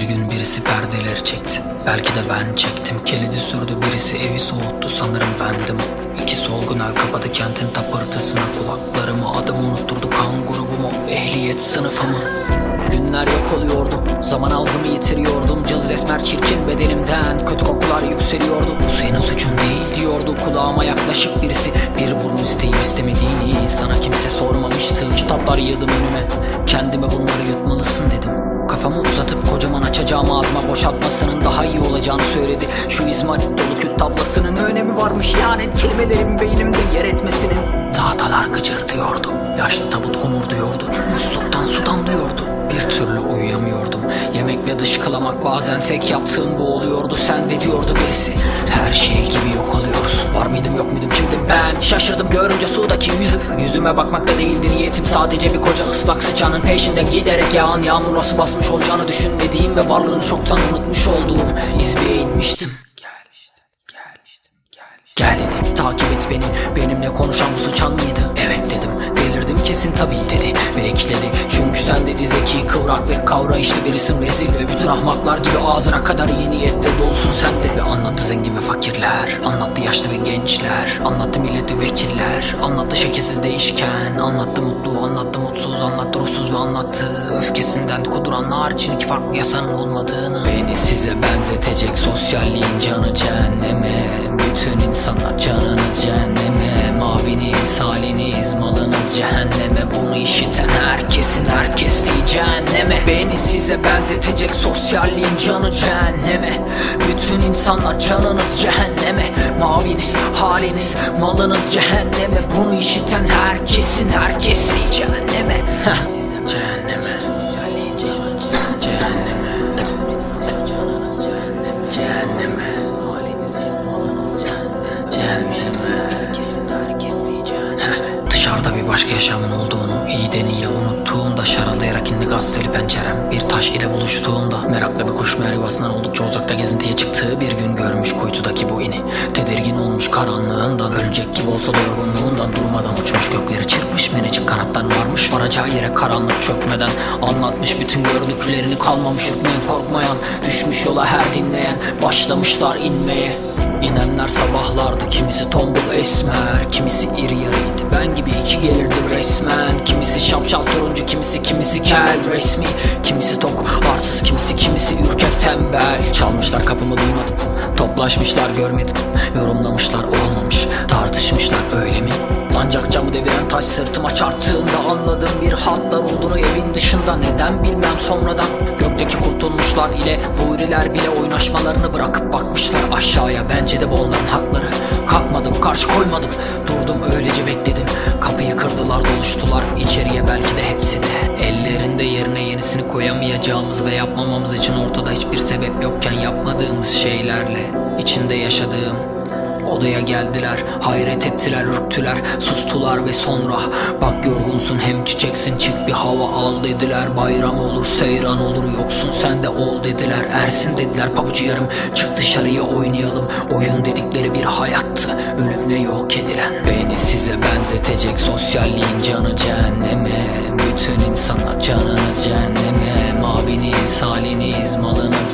birisi perdeleri çekti. Belki de ben çektim. Kilidi sürdü birisi evi soğuttu. Sanırım bendim. İki solgun el kapadı kentin tapırtısına Kulaklarımı adım unutturdu kan grubumu Ehliyet sınıfımı. Günler yok oluyordu. Zaman algımı yitiriyordum. Cılız esmer çirkin bedenimden Kötü kokular yükseliyordu. Bu senin suçun değil diyordu kulağıma yaklaşıp birisi. Bir burnu isteyip istemediğini Sana kimse sormamıştı. Kitaplar yığdım önüme. Kendime bunları yutmalısın dedim. Kafamı uzatıp kocaman açacağım ağzıma boşaltmasının daha iyi olacağını söyledi. Şu izmarit dolu kül tablasının önemi varmış. Lanet kelimelerin beynimde yer etmesinin. Tahtalar gıcırdıyordu. Yaşlı tabut homurduyordu. Musluktan su damlıyordu Bir türlü uyuyamıyordum. Yemek ve dışkılamak bazen tek yaptığım bu oluyordu. Sen de diyordu birisi mıydım yok muydum kimdim ben Şaşırdım görünce sudaki yüzü. Yüzüme bakmakta değildi niyetim. Sadece bir koca ıslak sıçanın peşinden giderek yağan Yağmur nasıl basmış olacağını düşünmediğim Ve varlığını çoktan unutmuş olduğum İzbeye inmiştim Gel işte gel işte gel işte. Gel dedi takip et beni. Benimle konuşan bu sıçan mıydı? Kesin tabii dedi Ve ekledi çünkü sen dedi zeki kıvrak ve kavrayışlı birisin rezil Ve bütün ahmaklar gibi ağzına kadar iyi niyetle dolusun sen de. Ve anlattı zengin ve fakirler Anlattı yaşlı ve gençler Anlattı milleti vekiller Anlattı şekilsiz değişken Anlattı mutlu anlattı mutsuz Anlattı ruhsuz ve anlattı Öfkesinden kuduranlar için iki farklı yasanın olmadığını. Beni size benzetecek sosyalliğin canı cehenneme cehenneme. Bunu işiten herkesin herkesliği cehenneme. Beni size benzetecek sosyalliğin canı cehenneme. Bütün insanlar canınız cehenneme. Maviniz haliniz malınız cehenneme. Bunu işiten başka yaşamın olduğunu iyiden iyiye indi gazeteli pencerem Bir taş ile buluştuğumda Meraklı bir kuş meğer yuvasından oldukça uzakta gezintiye çıktığı bir gün görmüş kuytudaki bu ini. Tedirgin olmuş karanlığından Ölecek gibi olsa da yorgunluğundan Durmadan uçmuş gökleri çırpmış Menecik kanattan varmış varacağı yere karanlık çökmeden Anlatmış bütün gördüklerini kalmamış ürkmeyen korkmayan Düşmüş yola her dinleyen Başlamışlar inmeye. İnenler sabahlardı kimisi tombul esmer Kimisi iri yarıydı. Ben gibi iki gelirdi resmen Kimisi şapşal turuncu kimisi kimisi kel resmi. Kimisi tok arsız kimisi kimisi ürkek tembel. Çalmışlar kapımı duymadım. Toplaşmışlar görmedim. Yorumlamışlar olmamış. Tartışmışlar öyle mi? Ancak camı deviren taş sırtıma çarptığında anladım bir haltlar olduğunu evin dışında. Neden bilmem sonradan. Gökteki kurtulmuşlar ile huriler bile oynaşmalarını bırakıp bakmışlar aşağıya. Bence de bu onların hakları. Kalkmadım karşı koymadım. Durdum öylece bekledim kırdılar doluştular. İçeriye belki de hepsi de. Ellerinde yerine yenisini koyamayacağımız ve yapmamamız için ortada hiçbir sebep yokken yapmadığımız şeylerle içinde yaşadığım Odaya geldiler, hayret ettiler, ürktüler, sustular ve sonra Bak yorgunsun hem çiçeksin çık bir hava al dediler. Bayram olur, seyran olur, yoksun sen de ol dediler. Ersin dediler. Pabucu yarım, çık dışarıya oynayalım. Oyun dedikleri bir hayattı, ölümle yok edilen. Beni size benzetecek sosyalliğin canı cehenneme Bütün insanlar canınız cehenneme Maviniz, haliniz,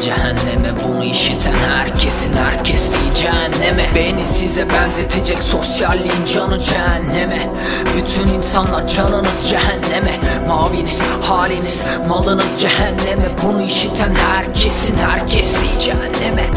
cehenneme Bunu işiten herkesin herkesliği cehenneme. Beni size benzetecek sosyalliğin canı cehenneme. Bütün insanlar canınız cehenneme. Maviniz, haliniz, malınız cehenneme. Bunu işiten herkesin herkesliği cehenneme